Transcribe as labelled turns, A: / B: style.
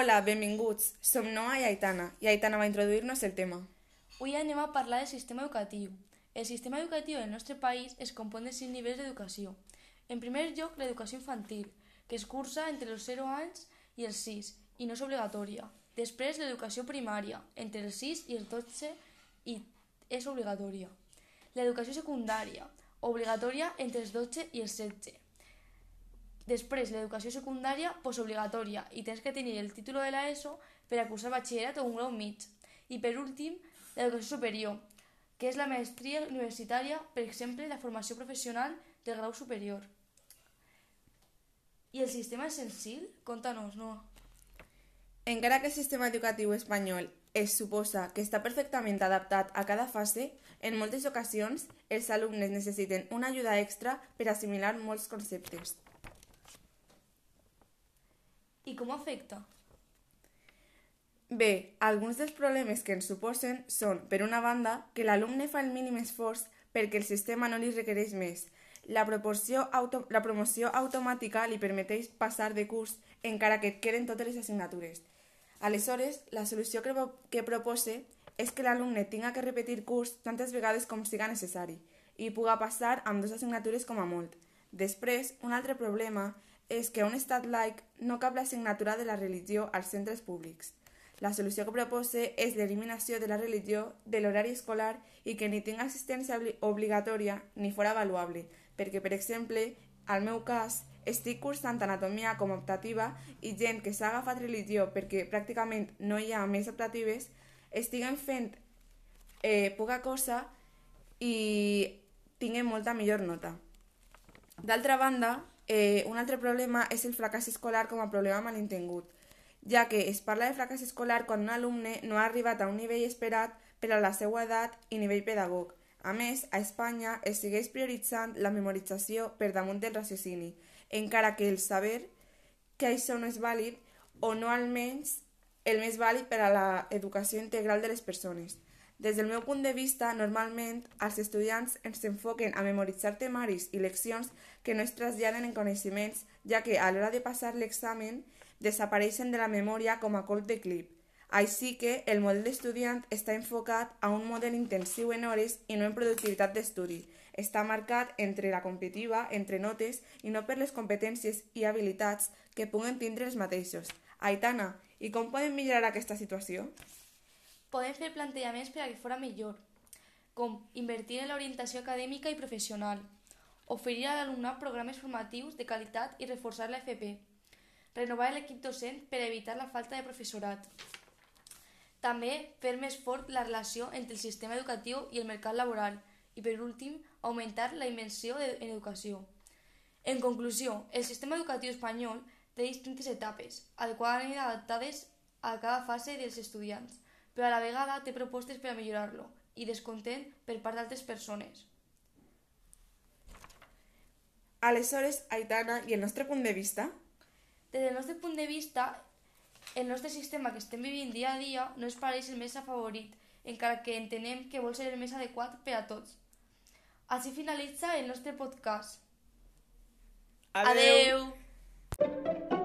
A: Hola, benvinguts. Som Noa i Aitana, i Aitana va introduir-nos el tema.
B: Avui anem a parlar del sistema educatiu. El sistema educatiu del nostre país es compon de cinc nivells d'educació. En primer lloc, l'educació infantil, que es cursa entre els 0 anys i els 6, i no és obligatòria. Després, l'educació primària, entre els 6 i els 12, i és obligatòria. L'educació secundària, obligatòria entre els 12 i els 16. Després, l'educació secundària postobligatòria i tens que tenir el títol de l'ESO per a cursar batxillerat o un grau mig. I per últim, l'educació superior, que és la maestria universitària, per exemple, la formació professional del grau superior. I el sistema és senzill? Conta-nos, no?
A: Encara que el sistema educatiu espanyol es suposa que està perfectament adaptat a cada fase, en moltes ocasions els alumnes necessiten una ajuda extra per assimilar molts conceptes.
B: I com afecta?
A: Bé, alguns dels problemes que ens suposen són, per una banda, que l'alumne fa el mínim esforç perquè el sistema no li requereix més. La, proporció auto la promoció automàtica li permeteix passar de curs encara que et queden totes les assignatures. Aleshores, la solució que, que propose és que l'alumne tinga que repetir curs tantes vegades com siga necessari i puga passar amb dues assignatures com a molt. Després, un altre problema és que un estat laic no cap l'assignatura de la religió als centres públics. La solució que propose és l'eliminació de la religió de l'horari escolar i que ni tinga assistència obligatòria ni fora avaluable, perquè, per exemple, al meu cas, estic cursant anatomia com a optativa i gent que s'ha agafat religió perquè pràcticament no hi ha més optatives, estiguen fent eh, poca cosa i tinguem molta millor nota. D'altra banda, Eh, un altre problema és el fracàs escolar com a problema malentengut, ja que es parla de fracàs escolar quan un alumne no ha arribat a un nivell esperat per a la seva edat i nivell pedagog. A més, a Espanya es segueix prioritzant la memorització per damunt del raciocini, encara que el saber que això no és vàlid o no almenys el més vàlid per a l'educació integral de les persones. Des del meu punt de vista, normalment, els estudiants ens enfoquen a memoritzar temaris i leccions que no es traslladen en coneixements, ja que a l'hora de passar l'examen desapareixen de la memòria com a colp de clip. Així que el model d'estudiant està enfocat a un model intensiu en hores i no en productivitat d'estudi. Està marcat entre la competitiva, entre notes, i no per les competències i habilitats que puguen tindre els mateixos. Aitana, i com podem millorar aquesta situació?
B: Podem fer plantejaments per a que fora millor, com invertir en l'orientació acadèmica i professional, oferir a l'alumnat programes formatius de qualitat i reforçar l'FP, renovar l'equip docent per evitar la falta de professorat. També fer més fort la relació entre el sistema educatiu i el mercat laboral i, per últim, augmentar la inversió en educació. En conclusió, el sistema educatiu espanyol té distintes etapes, adequadament adaptades a cada fase dels estudiants però a la vegada té propostes per a millorar-lo i descontent per part d'altres persones.
A: Aleshores, Aitana, i el nostre punt de vista?
B: Des del nostre punt de vista, el nostre sistema que estem vivint dia a dia no és pareix el més afavorit, encara que entenem que vol ser el més adequat per a tots. Així finalitza el nostre podcast.
A: Adeu!
B: Adeu.